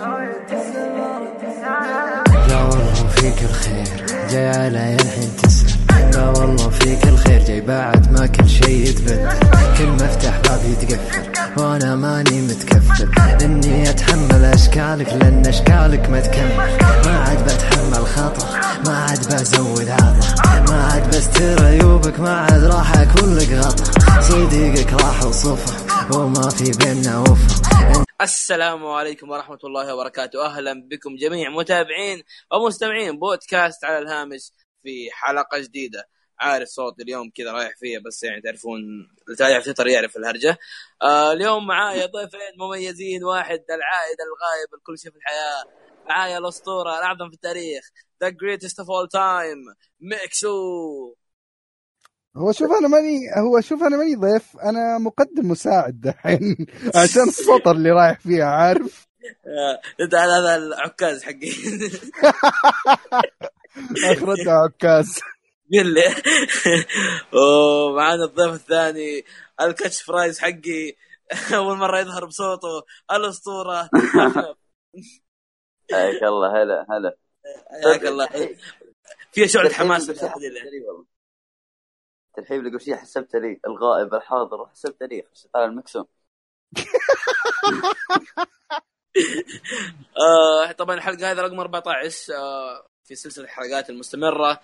والله فيك الخير. جاي علي الحين تسأل. لا والله فيك الخير. جاي بعد ما كل شيء يتبدل. كل مفتاح باب يتقفل. وأنا ماني متكفل. إني أتحمل أشكالك لأن أشكالك ما تكمل. ما عاد بتحمل خطر ما عاد بزود عطر ما عاد بستر عيوبك. ما عاد راح اكون لك غطا. صديقك راح وصفر وما في بيننا وفا السلام عليكم ورحمة الله وبركاته. أهلا بكم جميع متابعين ومستمعين بودكاست على الهامش في حلقة جديدة. عارف صوت اليوم كذا رايح فيه بس يعني تعرفون اللي تعرف تويتر يعرف الهرجة. آه اليوم معايا ضيفين مميزين. واحد العائد الغايب الكل شيء في الحياة. معايا الأسطورة الأعظم في التاريخ The greatest of all time ميكسو هو شوف أنا ماني هو شوف أنا ماني ضيف أنا مقدم مساعد دحين عشان السطر اللي رايح فيها عارف؟ آه، إنت هذا العكاز حقي. أخرتها عكاز. قل لي. ومعانا الضيف الثاني الكاتش فرايز حقي. أول مرة يظهر بصوته الأسطورة. حياك الله هلا هلا. حياك الله. فيها شعلة حماس في الحلقة دي. ترحيب لي قبل شيء حسبت لي الغائب الحاضر وحسبت لي على المكسوم. آه طبعا الحلقة هذه رقم 14 آه في سلسلة الحلقات المستمرة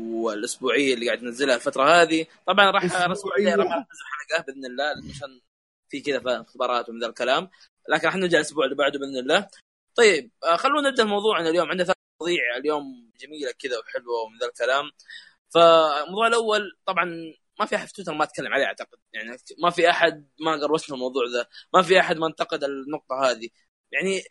والأسبوعية اللي قاعد ننزلها الفترة هذه. طبعا راح رسم أسبوعية. راح ننزل حلقه بإذن الله عشان في كذا اختبارات ومن ذا الكلام. لكن راح نرجع الأسبوع اللي بعده بإذن الله. طيب آه خلونا نبدأ موضوعنا اليوم. عندنا ثلاث مواضيع اليوم جميلة كذا وحلوة ومن ذا الكلام. فالموضوع الأول طبعا ما في أحد في تويتر ما تكلم عليه أعتقد. يعني ما في أحد ما قروشنا الموضوع ذا. ما في أحد ما انتقد النقطة هذه. يعني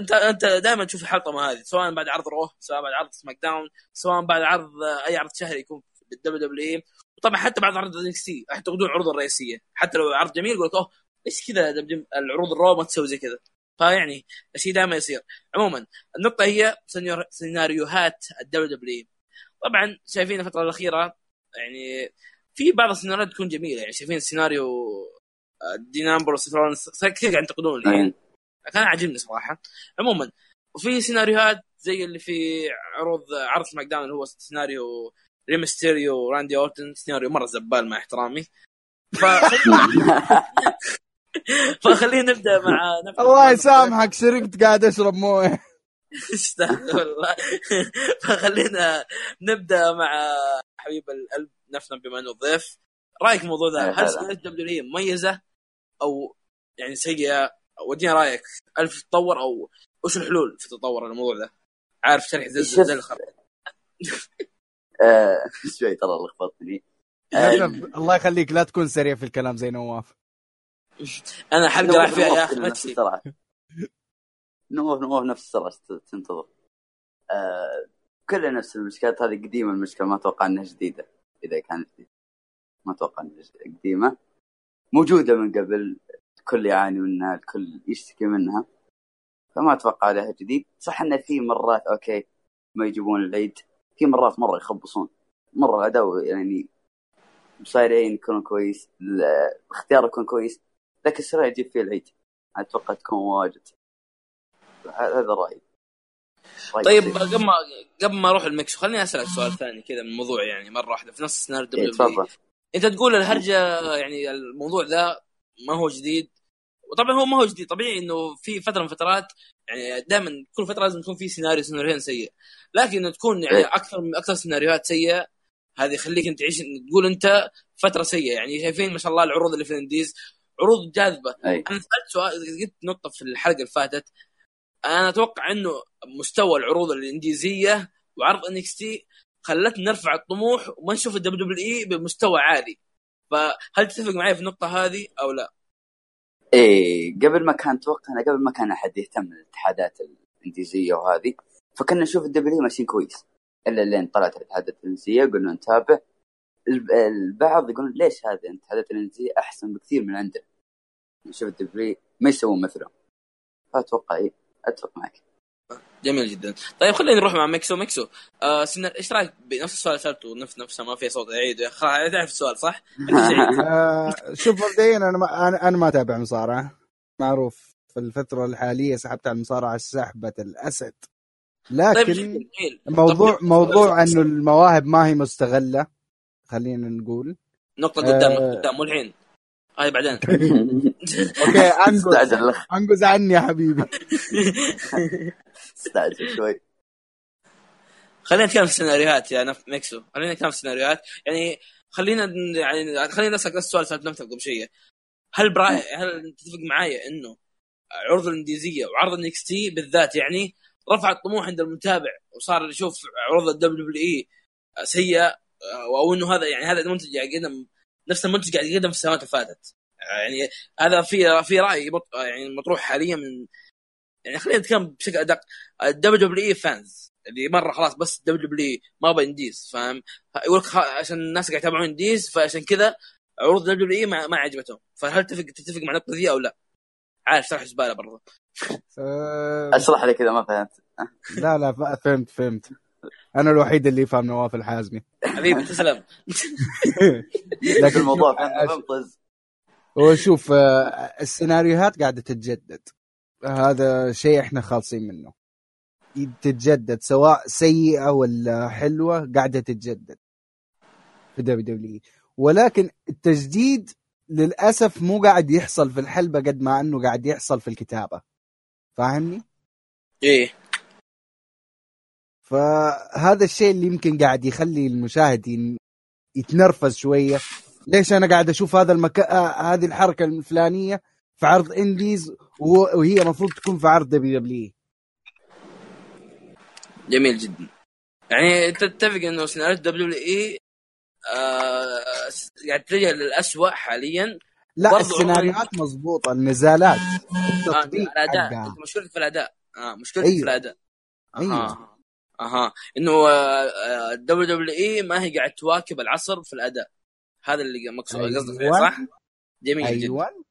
أنت أنت دائما تشوف الحلقة هذه سواء بعد عرض Raw سواء بعد عرض SmackDown سواء بعد عرض أي عرض شهري يكون في ال WWE. وطبعا حتى بعد عرض NXT يعتقدون العروض الرئيسية. حتى لو عرض جميل يقول لك أوه ليش كذا العروض Raw ما تسوي زي كذا. فيعني الشيء دائما يصير. عموما النقطة هي سيناريوهات ال WW طبعا شايفين الفترة الأخيرة يعني في بعض السيناريوهات تكون جميلة يعني شايفين سيناريو آه، دين امبروس كثير قاعد ينتقدون الحين أين. كان عاجبني صراحة. عموما وفي سيناريوهات زي اللي في عروض عرض SmackDown اللي هو سيناريو ري مستيريو وراندي أورتن سيناريو مرة زبال مع احترامي. ف... فخلينا نبدأ مع الله يسامحك شربت قاعد أشرب موية. استغفر الله. فخلينا نبدأ مع حبيب القلب نفسنا بما أنه ضيف. رأيك في الموضوع ذا. هل سيناريو دبليو هي مميزة أو يعني سيئة؟ ودينا رأيك هل في تطور أو وش الحلول في تطور الموضوع ذا عارف شرح زي. زي الخرب آه، شوي ترى لخبطتني آه، الله يخليك لا تكون سريع في الكلام زي نواف. أنا حلقة رايح فيها يا أخي ما نواف نواف نفس السرعه تنتظر. آه، كلها نفس المشكلات. هذه قديمة المشكلة ما أتوقع إنها جديدة. إذا كانت جديدة. ما أتوقع إنها. قديمة. موجودة من قبل. الكل يعاني منها الكل يشتكي منها. فما أتوقع لها جديد. صح انه في مرات أوكي ما يجيبون العيد. في مرات مرة يخبصون. مرة الاداء يعني صايرين يكون كويس ال- الاختيار يكون كويس. لكن السرعه يجيب فيه العيد. أتوقع تكون واجد. هذا رأيي. طيب. قبل ما قبل ما أروح المكس خليني أسألك سؤال ثاني كذا من الموضوع يعني مرة واحدة في نفس سيناريو إيه، دبليو تفضل. أنت تقول الهرجة يعني الموضوع ذا ما هو جديد. وطبعا هو ما هو جديد. طبيعي إنه في فترة من فترات يعني دائما كل فترة لازم يكون في سيناريو سيناريوهين سيء. لكن إنه تكون يعني إيه. أكثر من أكثر سيناريوهات سيئة هذه يخليك أنت تعيش تقول أنت فترة سيئة. يعني شايفين ما شاء الله العروض اللي في ال indies عروض جاذبة. اي أنا سألت سؤال قلت نقطة في الحلقة اللي فاتت. أنا أتوقع إنه مستوى العروض الإنديزية وعرض NXT خلتنا نرفع الطموح وما نشوف ال WWE بمستوى عالي. فهل تتفق معي في النقطة هذه أو لا؟ إيه قبل ما كان أتوقع أنا قبل ما كان أحد يهتم بالاتحادات الإنديزية وهذه فكنا نشوف ال W ماشيين كويس. إلا لين طلعت الاتحادات الإنديزية قلنا نتابع. الب- البعض يقولون ليش هذه الاتحادات الإنديزية أحسن بكثير من عندنا؟ نشوف ال W ما يسوون مثله. فأتوقع إيه أتفق معك. جميل جدا. طيب خلينا نروح مع ميكسو. ميكسو آه سنة... إيش رأيك؟ بنفس السؤال اللي سألته نفس نفسه ما في صوت خلاص تعرف السؤال صح؟ آه، شوف مبدئيا أنا ما أنا, أنا ما أتابع مصارعة. معروف في الفترة الحالية سحبت على المصارعة سحبة الأسد. طيب لكن جميل. موضوع طب- موضوع إنه المواهب ما هي مستغلة خلينا نقول. نقطة قدام آه. قدام. مو الحين هاي بعدين. أوكي انقز استعجل. عني يا حبيبي. استعجل شوي. خلينا نتكلم في السيناريوهات يا نف... ميكسو. خلينا نتكلم في السيناريوهات. يعني خلينا يعني خلينا نسألك نفس السؤال سألت نفسك قبل شوية. هل براي هل تتفق معايا إنه عروض الانديزية وعرض ال NXT بالذات يعني رفع الطموح عند المتابع وصار يشوف عروض ال WWE سيئة أو إنه هذا يعني هذا المنتج قاعد يقدم نفس المنتج قاعد يقدم في السنوات اللي فاتت. يعني هذا في في رأي مط- يعني مطروح حاليا من يعني خلينا نتكلم بشكل أدق. الدبليو دبليو إي فانز اللي مرة خلاص بس دبليو دبليو ما أبغى إنديز فاهم؟ يقول لك عشان الناس قاعد يتابعون indies فعشان كذا عروض WWE ما, ما عجبتهم. فهل تتفق تتفق مع النقطة دي أو لا؟ عارف شرح زباله برضه أشرح لي كذا ما فهمت. لا لا فهمت فهمت. أنا الوحيد اللي يفهم نواف الحازمي. حبيبي تسلم. لكن الموضوع فهمت فهمت طز هو شوف آه، السيناريوهات قاعدة تتجدد. هذا شيء إحنا خالصين منه. تتجدد سواء سيئة ولا حلوة قاعدة تتجدد في WW ولكن التجديد للأسف مو قاعد يحصل في الحلبة قد ما إنه قاعد يحصل في الكتابة. فاهمني؟ إيه. فهذا الشيء اللي يمكن قاعد يخلي المشاهد يتنرفز شوية. ليش أنا قاعد أشوف هذا المكان آه هذه الحركة الفلانية في عرض indies وهي المفروض تكون في عرض WW جميل جدا. يعني تتفق إنه سيناريو WE آه قاعد تتجه للاسوء حاليا. لا السيناريوهات مضبوطة النزالات آه الأداء مشكلتك في الأداء. آه مشكلتك أيوة. في الأداء. أيوه. أها أها. إنه ال WWE ما هي قاعد تواكب العصر في الأداء. هذا اللي مقصود. قصدك فيه صح؟ جميل جدا. أيوه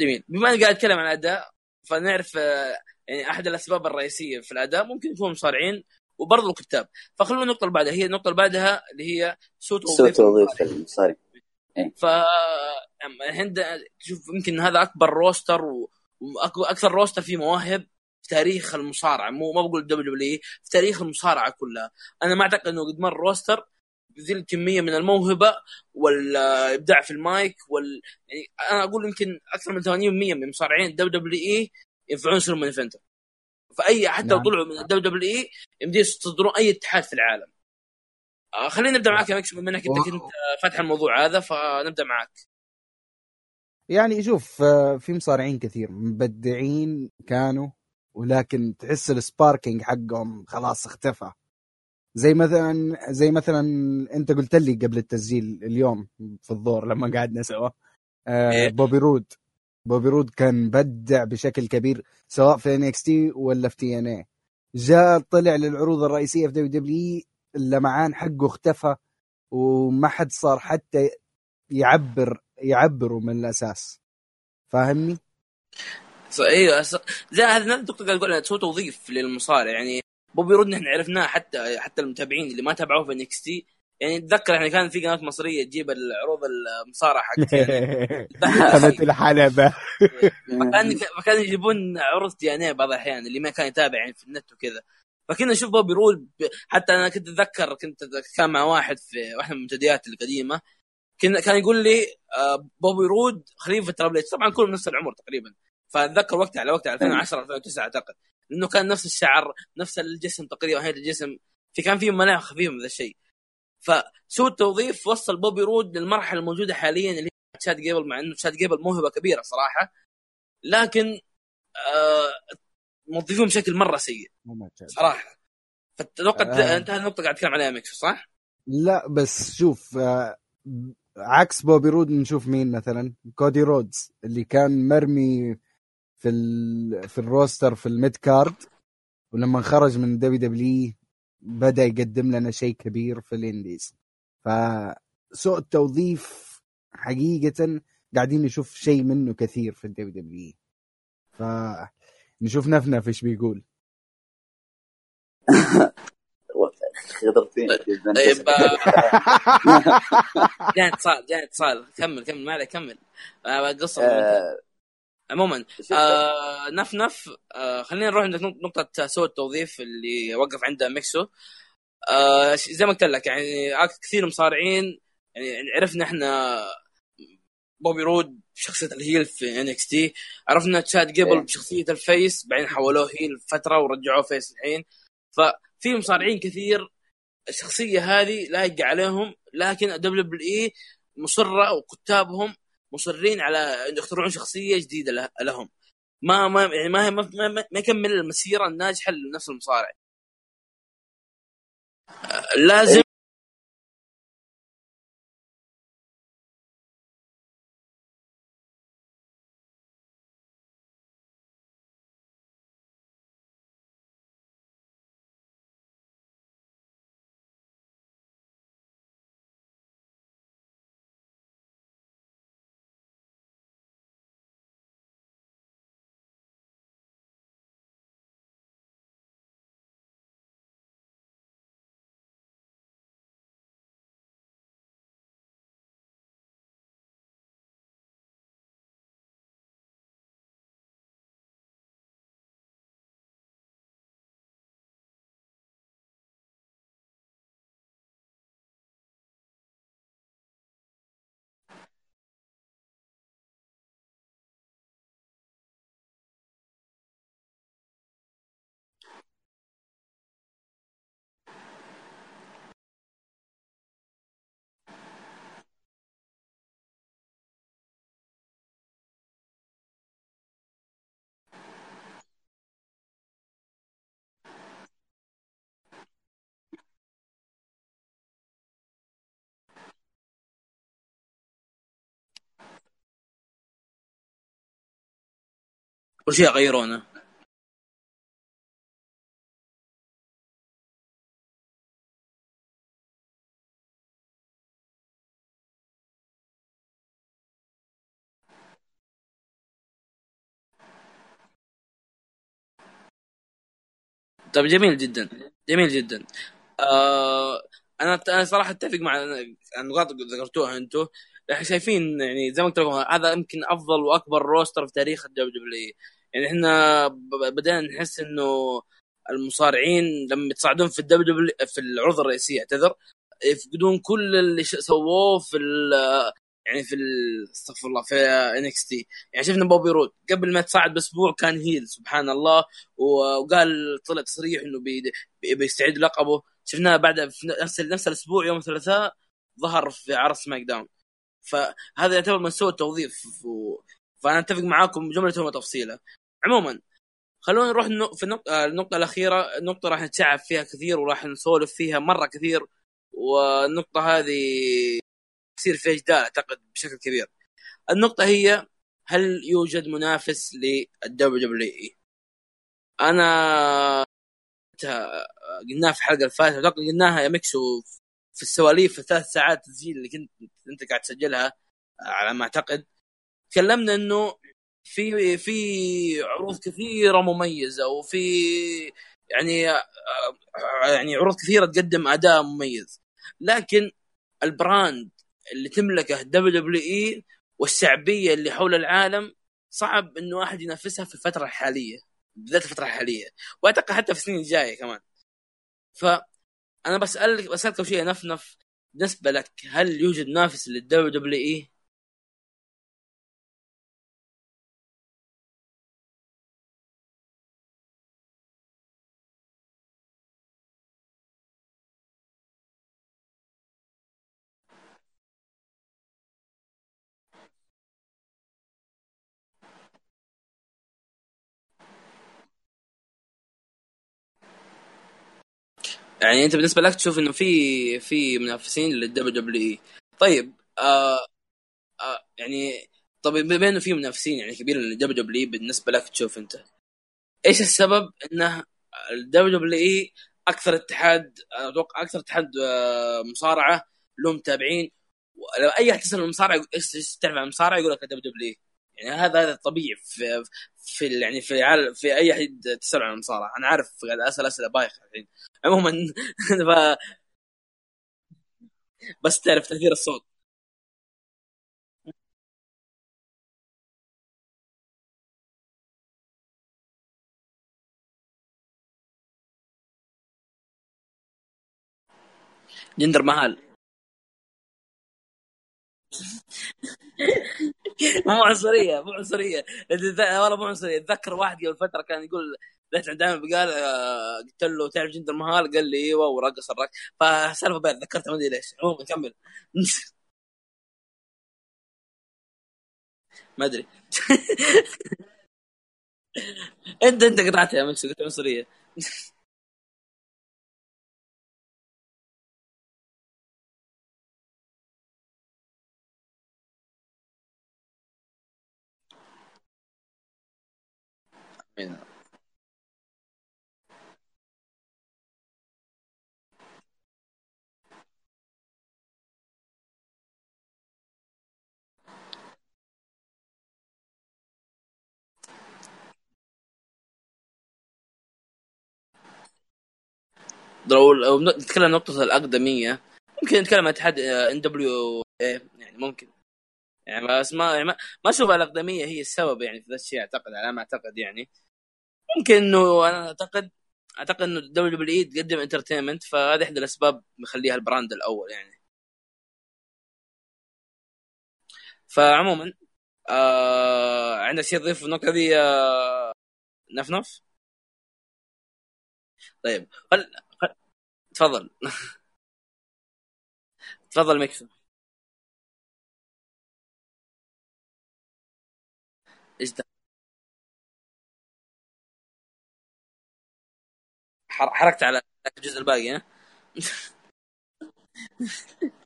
جميل. بما اني قاعد اتكلم عن الأداء فنعرف آه، يعني أحد الأسباب الرئيسية في الأداء ممكن يكون مصارعين وبرضه الكتاب. فخلونا النقطة اللي بعدها. هي النقطة اللي بعدها اللي هي سوء سوء توظيف توظيف المصارعين. المصاري ف الحين تشوف يمكن هذا أكبر roster وأكثر roster فيه مواهب. في تاريخ المصارعة مو ما بقول WW في تاريخ المصارعة كلها. أنا ما أعتقد إنه قد مر roster بذي الكميه من الموهبة والإبداع في المايك وال يعني أنا أقول يمكن أكثر من 80% من مصارعين WWE ينفعون يصيرون main eventer. فاي حتى لو نعم. طلعوا من ال WWE يمدي يصدرون أي اتحاد في العالم. آه خلينا نبدأ معك يا مكس بما إنك أنت كنت آه، فاتح الموضوع هذا فنبدأ معك. يعني شوف آه، في مصارعين كثير مبدعين كانوا ولكن تحس ال sparking حقهم خلاص اختفى. زي مثلا زي مثلا أنت قلت لي قبل التسجيل اليوم في الظهر لما قعدنا سوا. آه إيه؟ بوبي رود. بوبي رود كان مبدع بشكل كبير سواء في NXT ولا في TNA جاء طلع للعروض الرئيسية في WW اللمعان حقه اختفى وما حد صار حتى يعبر يعبروا من الأساس. فاهمني؟ إيوه زي هذا نفس النقطه قاعد أقول تسوي توظيف للمصارع يعني بوبي رود نحن عرفناه حتى حتى المتابعين اللي ما تابعوه في NXT يعني اتذكر إحنا كان في قناة مصرية تجيب العروض المصارعة حق يعني قناة الحلبة فكان فكانوا يجيبون عروض TNA بعض الأحيان اللي ما كان يتابع يعني في النت وكذا. فكنا نشوف بوبي رود ب- حتى أنا كنت اتذكر كنت كان مع واحد في واحدة من المنتديات القديمة. كنا كان يقول لي آه، بوبي رود خليفة Triple H طبعا كلهم نفس العمر تقريبا. فأتذكر وقتها على وقتها 2010 2009 أعتقد لأنه كان نفس الشعر نفس الجسم تقريبا هيئه الجسم في كان فيه ملامح خفيفة من ذا الشيء. فسوء التوظيف وصل بوبي رود للمرحلة الموجودة حاليا اللي هي شاد جيبل مع إنه شاد جيبل موهبة كبيرة صراحة. لكن آه موظفين بشكل مرة سيء صراحة. فاتوقع آه. انت هذه النقطة قاعد تتكلم عليها ميكس صح؟ لا بس شوف آه، عكس بوبي رود نشوف مين مثلا؟ كودي رودز اللي كان مرمي في ال... في ال roster في ال mid card ولما خرج من WW بدأ يقدم لنا شيء كبير في ال indies. فسوء التوظيف حقيقة قاعدين نشوف شيء منه كثير في ال WW فنشوف نفنف إيش بيقول. خضرتين. طيب آه، جاني اتصال جاني اتصال. كمل كمل ما عليك كمل آه، قصة آه، عموما؟ آه نف نف آه خلينا نروح عند نق- نقطة سوء التوظيف اللي وقف عندها ميكسو آه زي ما قلت لك يعني أك- كثير مصارعين يعني عرفنا إحنا بوبي رود بشخصية ال heel في NXT عرفنا تشاد جيبل إيه. بشخصية ال face بعدين حولوه heel فترة ورجعوه face الحين ففي مصارعين كثير الشخصية هذه لايقة عليهم لكن WWE مصرة وكتابهم مصرين على أن يخترعون شخصية جديدة له- لهم. ما ما يعني ما ما, ما, ما يكمل المسيرة الناجحة لنفس المصارع. آه، لازم كل شيء يغيرونه. طيب جميل جدا جميل جدا. آه أنا أنا صراحة أتفق مع النقاط اللي ذكرتوها أنتم إحنا شايفين يعني زي ما قلت لكم هذا يمكن أفضل وأكبر roster في تاريخ ال WW يعني إحنا بدأنا نحس إنه المصارعين لما يتصاعدون في ال WW في العروض الرئيسيه اعتذر يفقدون كل اللي سووه في يعني في استغفر الله في NXT يعني شفنا بوبي رود قبل ما يتصاعد بأسبوع كان heel سبحان الله وقال طلع تصريح إنه بي- بي- بيستعيد لقبه شفناه بعد في نفس نفس الأسبوع يوم الثلاثاء ظهر في عرض سماك داون فهذا يعتبر من سوء التوظيف. فأنا أتفق معاكم جملة وتفصيله عموما خلونا نروح في آه، النقطة الأخيرة. النقطة راح نتشعب فيها كثير وراح نسولف فيها مرة كثير والنقطة هذه يصير فيها جدال أعتقد بشكل كبير. النقطة هي هل يوجد منافس لل WWE؟ أنا قلناها في الحلقة اللي فاتت قلناها يا ميكسو في السواليف في الثلاث ساعات تسجيل اللي كنت أنت قاعد تسجلها على ما أعتقد. تكلمنا إنه في في عروض كثيرة مميزة وفي يعني يعني عروض كثيرة تقدم أداء مميز. لكن ال brand اللي تملكه WWE والشعبية اللي حول العالم صعب إنه احد ينافسها في الفترة الحالية بالذات الفترة الحالية. واعتقد حتى في السنين الجاية كمان. فانا بسألك بسألك شيء نفنف بالنسبة لك هل يوجد منافس لل WWE؟ يعني انت بالنسبة لك تشوف انه في في منافسين لل WWE. طيب آه آه يعني طب بما إنه في منافسين يعني كبير لل WWE بالنسبة لك تشوف انت إيش السبب إنه ال WWE أكثر اتحاد أتوقع أكثر اتحاد آه، مصارعة له متابعين؟ أي احد تسأل المصارع إيش تعرف عن المصارعة؟ يقول لك ال WWE. يعني هذا هذا طبيعي في في يعني في عالم في أي أحد تسال عن المصارعة. أنا عارف قاعد أسأل أسئلة بايخة الحين. عموما ف بس تعرف تأثير الصوت. جندر مهال. مو عنصرية مو عنصرية. والله مو عنصرية. اتذكر واحد قبل فترة كان يقول رحت عند عمي قال آه، قلت له تعرف جندر مهال؟ قال لي إيوه. ورقص الرقص. فسالفة بين ذكرت ما أدري ليش. عموما كمل. ما أدري. أنت أنت قطعتها يا مكسو قلت عنصرية. لو لو نتكلم نقطة الأقدمية ممكن نتكلم عن اتحاد ان دبليو يعني ممكن. يعني بس ما يعني ما, ما أشوف الأقدمية هي السبب يعني في ذا الشيء أعتقد على ما أعتقد يعني. ممكن إنه أنا أعتقد أعتقد إنه WWE تقدم entertainment فهذه إحدى الأسباب مخليها ال brand الأول يعني فعموما آه عندك شيء تضيف في النقطة دي آه نفنف؟ طيب خل... خل... تفضل تفضل ميكسو إيش ده؟ حركت على الجزء الباقي ها؟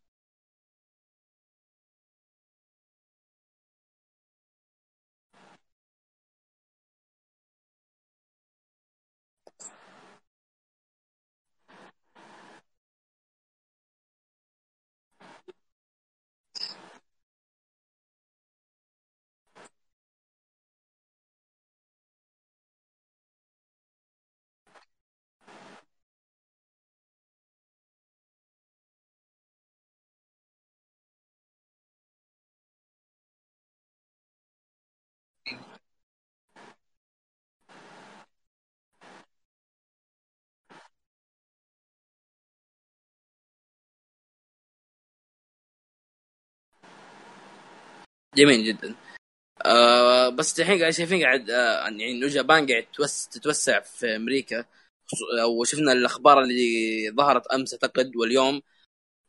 جميل جدا. آه بس الحين قاعد شايفين قاعد آه يعني إنه جابان قاعد توس تتوسع في أمريكا. وشفنا الأخبار اللي ظهرت أمس أعتقد واليوم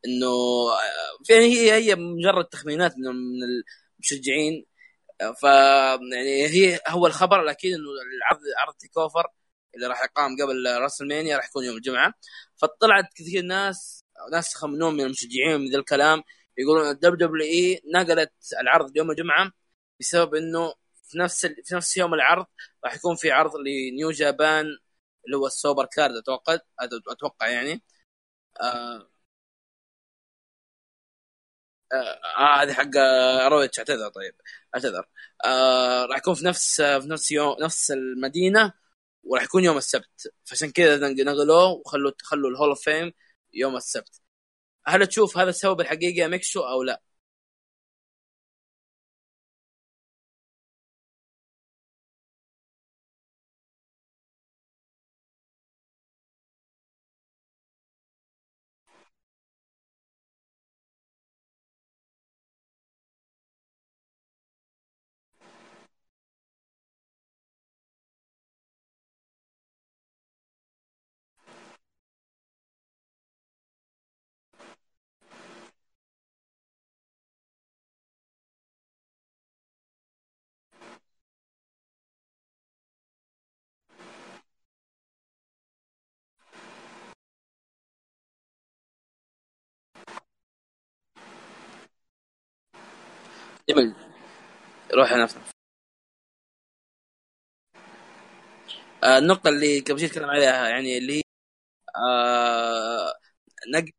إنه آه، يعني هي هي مجرد تخمينات من المشجعين. آه، ف يعني هي هو الخبر الأكيد إنه العرض عرض تيك أوفر اللي راح يقام قبل راس المانيا راح يكون يوم الجمعة. فطلعت كثير ناس ناس يخمنون من المشجعين من ذا الكلام يقولون ال WWE نقلت العرض ليوم الجمعة بسبب إنه في نفس ال... في نفس يوم العرض راح يكون في عرض لنيو جابان اللي هو ال super card أتوقع أتوقع يعني. آه آه هذه حق رويتش اعتذر طيب اعتذر. آه راح يكون في نفس في نفس يوم نفس المدينة وراح يكون يوم السبت. فعشان كذا نقلوه وخلوا خلوا ال Hall of Fame يوم السبت. هل تشوف هذا السبب الحقيقي يا ميكسو أو لا؟ جميل روح نفس آه النقطة اللي قبل شوي تكلم عليها يعني اللي هي آه نقل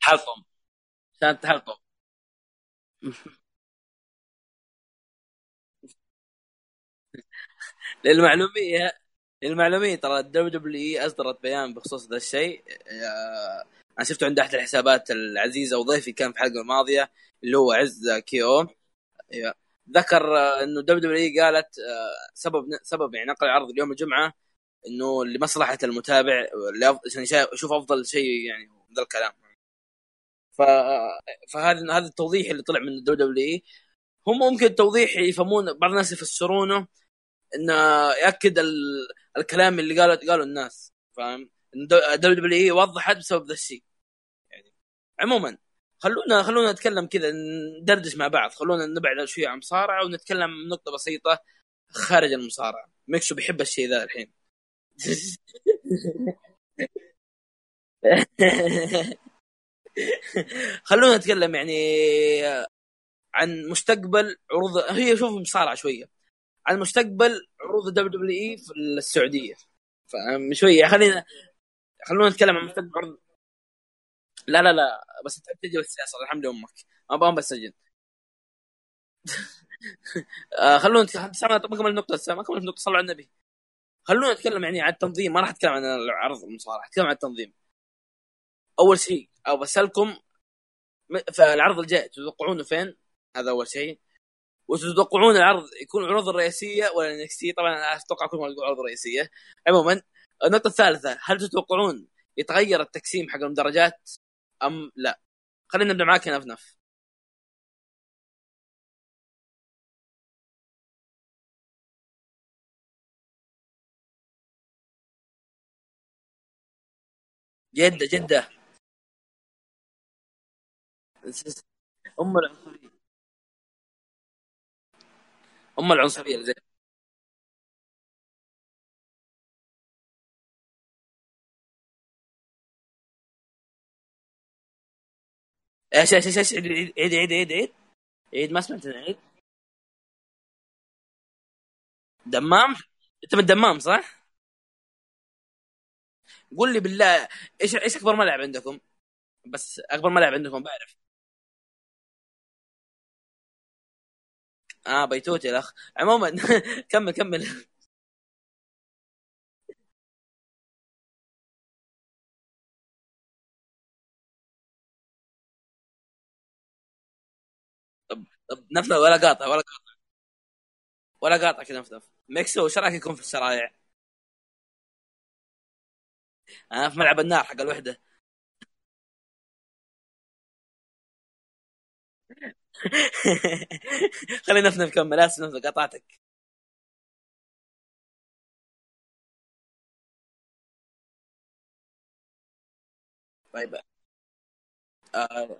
تحلطم عشان تحلطم للمعلومية للمعلومية ترى ال WWE أصدرت بيان بخصوص ذا الشيء. آه، أنا شفته عند أحد الحسابات العزيزة وضيفي كان في الحلقة الماضية اللي هو عز كيو. ذكر آه، إنه WW قالت آه، سبب سبب يعني نقل العرض اليوم الجمعة إنه لمصلحة المتابع عشان يشوف أفضل شيء يعني ذا الكلام. فهذا هذا التوضيح اللي طلع من ال WWE. هم ممكن توضيح يفهمون بعض الناس يفسرونه انه يأكد ال... الكلام اللي قاله قاله الناس فاهم؟ WWE وضحت بسبب ذا الشيء. يعني عموما خلونا خلونا نتكلم كذا ندردش مع بعض. خلونا نبعد شوية عن المصارعه ونتكلم نقطة بسيطة خارج المصارعة. ميكسو بيحب الشيء ذا الحين. خلونا نتكلم يعني عن مستقبل عروض هي شوف مصارعة شوية. عن مستقبل عروض الدبليو دبليو إي في السعودية. فاهم شوية خلينا خلونا نتكلم عن مستقبل عروض. لا لا لا بس أنت تجي السياسة الحمد لله أمك. ما أبغى بسجن آه خلونا نتكلم ما كمل النقطه ما كمل النقطه صلوا على النبي. خلونا نتكلم يعني عن التنظيم ما راح أتكلم عن العرض المصارعة أتكلم عن التنظيم. أول شيء أو بسألكم م- فالعرض الجاي تتوقعونه فين؟ هذا أول شيء. وتتوقعون العرض يكون العروض الرئيسية ولا NXT طبعا أنا أتوقع كل ما يقول عروض رئيسية. عموما النقطة الثالثة هل تتوقعون يتغير التقسيم حق المدرجات؟ أم لا؟ خلينا نبدأ معاك يا نفنف جده جده أم العنصرية. أم العنصرية زي إيش إيش إيش عيد عيد عيد عيد عيد عيد. ما سمعت عيد. دمام؟ أنت من الدمام صح؟ قول لي بالله إيش إيش أكبر ملعب عندكم؟ بس أكبر ملعب عندكم بعرف. آه بيتوتي الأخ. عموما كمل كمل. طب طب نفذ ولا قاطع ولا قاطع. ولا قاطع كذا نفذ ميكسو وش رأيك يكون في الشرايع؟ أنا في ملعب النار حق الوحدة. خلينا نفذ نكمل آسف نفذ قطعتك. طيب. آه.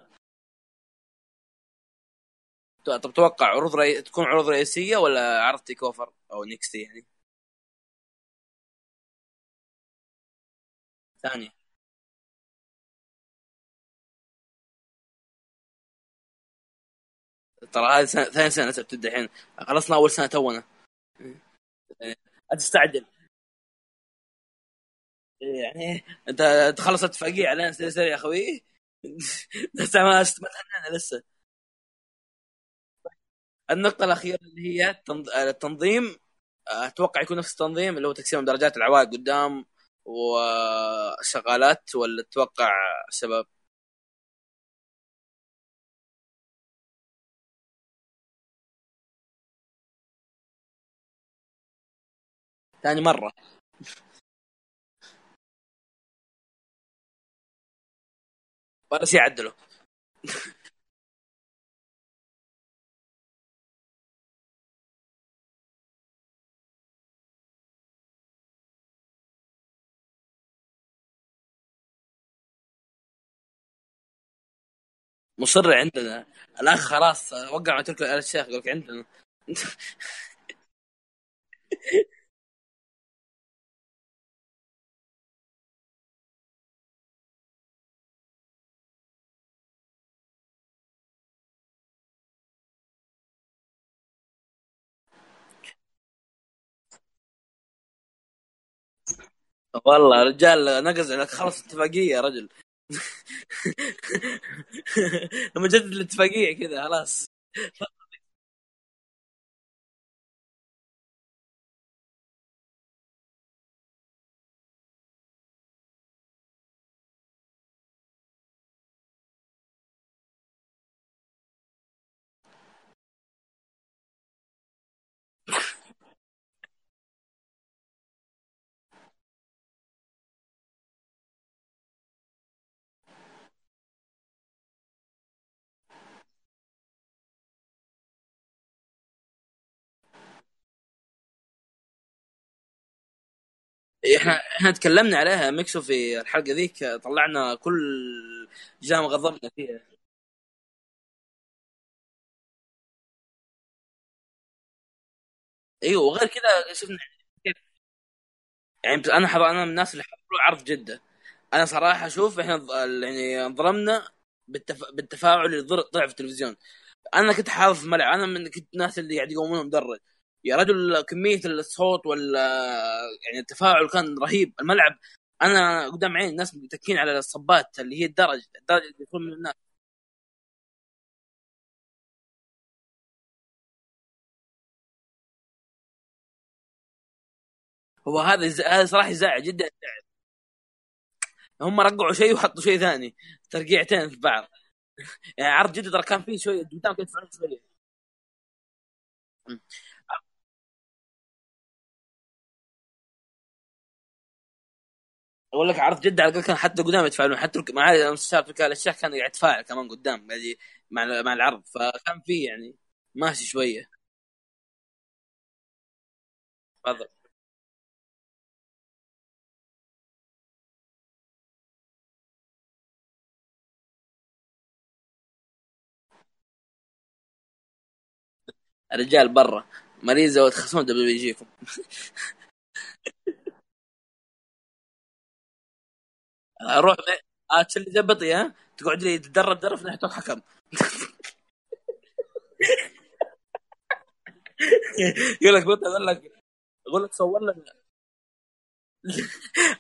طب توقع عروض رئي... تكون عروض رئيسية ولا عرض TakeOver أو NXT يعني؟ ثانية. ترى هذه سنة... ثاني سنة تبدا الحين خلصنا أول سنة تونا. لا تستعجل يعني أنت تخلص اتفاقيه علينا سريع سريع يا أخوي. لسه ما تهنينا لسه. النقطة الأخيرة اللي هي التنظ- التنظيم. أتوقع يكون نفس التنظيم اللي هو تقسيم درجات العوائق قدام والشغالات ولا تتوقع الشباب ثاني مرة. ولا شيء عدله مصر عندنا. الأخ خلاص وقع مع تركي آل الشيخ يقول لك عندنا. والله رجال نقز لك خلص اتفاقية يا رجل. لما جدد الاتفاقية كذا خلاص. إحنا إحنا تكلمنا عليها ميكسو في الحلقة ذيك طلعنا كل جام غضبنا فيها. أيوه وغير كذا شفنا يعني أنا حضر أنا من الناس اللي حضروا عرض جدة. أنا صراحة أشوف إحنا يعني انظلمنا بالتف... بالتفاعل اللي في التلفزيون. أنا كنت حاضر في الملعب أنا من كنت الناس اللي قاعد يقومون مدرج يا رجل كمية الصوت ولا يعني التفاعل كان رهيب. الملعب أنا قدام عيني الناس متكين على الصبات اللي هي الدرج الدرج اللي يكون من الناس. هو هذا. هذا صراحة يزعل جدا هم رقعوا شيء وحطوا شيء ثاني ترقيعتين في بعض. يعني عرض جده ترى كان فيه شوية قدام كنت شوية. أقول لك عرض جده على كان حتى قدام يتفاعلون حتى مع المستشار في الاشياء كان قاعد يتفاعل كمان قدام قاعد ي- مع مع العرض. فكان فيه يعني ماشي شوية. تفضل. الرجال برا مريضه وتخصمون دبل بيجيكم روح آه، تشيل زبطي ها؟ تقعد لي تدرب درب في ناحيه حكم يقول لك بطل يقول لك يقول لك صور لنا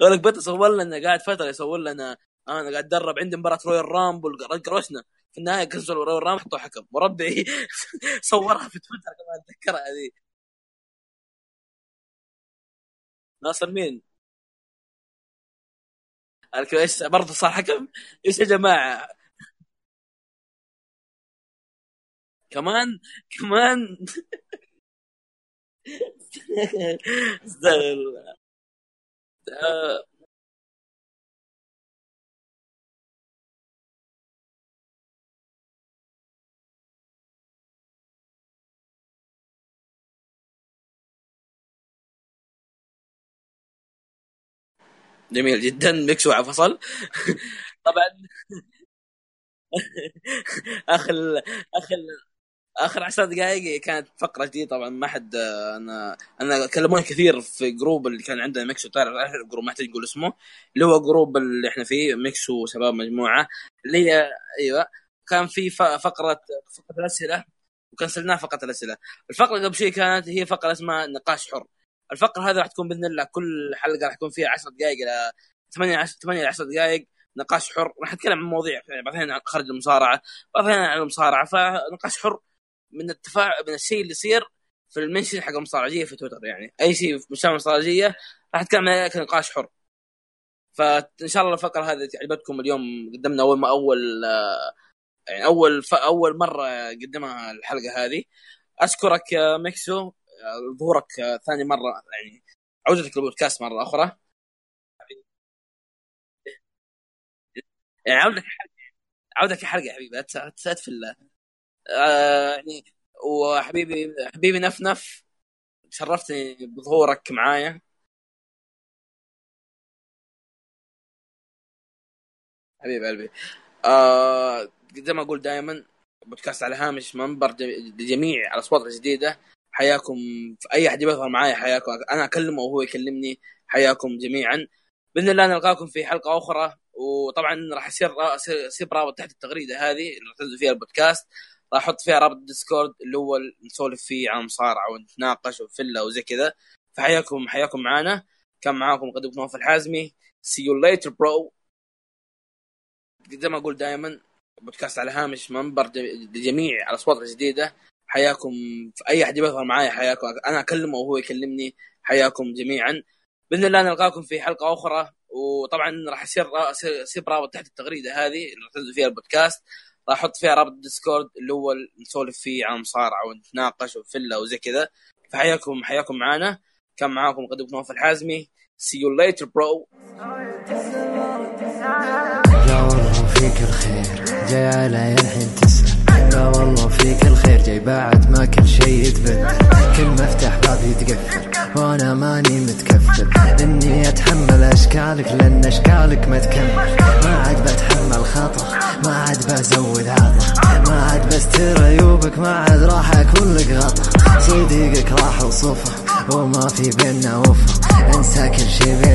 يقول لك بطل صور لنا قاعد فترة يصور لنا. أنا قاعد اتدرب عندي مباراة رويال رامبل قروشنا. في النهاية كسروا رويال رامبل حطوا حكم. مربعي صورها في تويتر كمان اتذكرها هذه. ناصر مين؟ إيش برضه صار حكم؟ إيش يا جماعة؟ كمان كمان استغفر الله. جميل جدا. ميكس فصل طبعا. آخر آخر آخر عشر دقائق كانت فقرة جديدة. طبعا ما حد أنا أنا كلموني كثير في group اللي كان عندنا ميكس وتعرف ال group ما يحتاج نقول اسمه. اللي هو group اللي إحنا فيه ميكس وشباب مجموعة. اللي هي أيوه كان في فقرة فقرة الأسئلة وكنسلناها فقرة الأسئلة. الفقرة قبل شيء كانت هي فقرة اسمها نقاش حر. الفقرة هذه راح تكون بإذن الله كل حلقة راح يكون فيها 10 دقائق إلى 8 10 8 إلى 10 دقائق نقاش حر. راح نتكلم عن مواضيع الأحيان عن خارج المصارعة الأحيان عن المصارعة. فنقاش حر من التفاعل من الشيء اللي يصير في المنشن حق المصارعجية في تويتر. يعني أي شيء في مشان المصارعجية راح نتكلم عليه كنقاش حر. فإن شاء الله الفقرة هذه عجبتكم اليوم قدمنا أول ما أول يعني أول. أول مرة قدمها الحلقة هذه. أشكرك يا ميكسو. ظهورك ثاني مرة يعني عودتك للبودكاست مرة أخرى. يعني عودك عودك حلقة حبيبي في الله آه يعني وحبيبي حبيبي نف نف شرفتني بظهورك معايا. حبيب قلبي. آه زي ما أقول دائما بودكاست على هامش منبر لجميع الأصوات الجديدة. حياكم في أي أحد يظهر معايا حياكم. أنا أكلمه وهو يكلمني. حياكم جميعا. بإذن الله نلقاكم في حلقة أخرى. وطبعا راح يصير يصير رابط تحت التغريدة هذه اللي تنزل فيها البودكاست. راح أحط فيها رابط الديسكورد اللي هو نسولف فيه عن مصارعة ونتناقش وفله وزي كذا. فحياكم حياكم معنا كان معاكم قد نوف الحازمي. See you later bro. زي ما أقول دائما بودكاست على هامش منبر لجميع الأصوات الجديدة. حياكم في أي أحد يظهر معايا حياكم. أنا أكلمه وهو يكلمني حياكم جميعا. بإذن الله نلقاكم في حلقة أخرى وطبعا راح يصير يصير رابط تحت التغريدة هذه اللي راح فيها البودكاست. راح أحط فيها رابط ديسكورد اللي هو نسولف فيه عن مصارعة ونتناقش وفله وزي كذا. فحياكم حياكم معنا كان معاكم مقدمكم نوف الحازمي. You later bro. لا والله فيك الخير. جاي الحين تسأل. لا والله فيك الخير جاي بعد ما كل شيء يتبدل كل مفتاح باب يتقفل وأنا ماني متكفل. إني أتحمل أشكالك لأن أشكالك ما تكمل. ما عاد بتحمل خطر ما عاد بزود عطر. ما عاد بستر عيوبك ما عاد راح أكون لك غطا صديقك راح وصفه وما في بينا وفا انسى كل شي بينا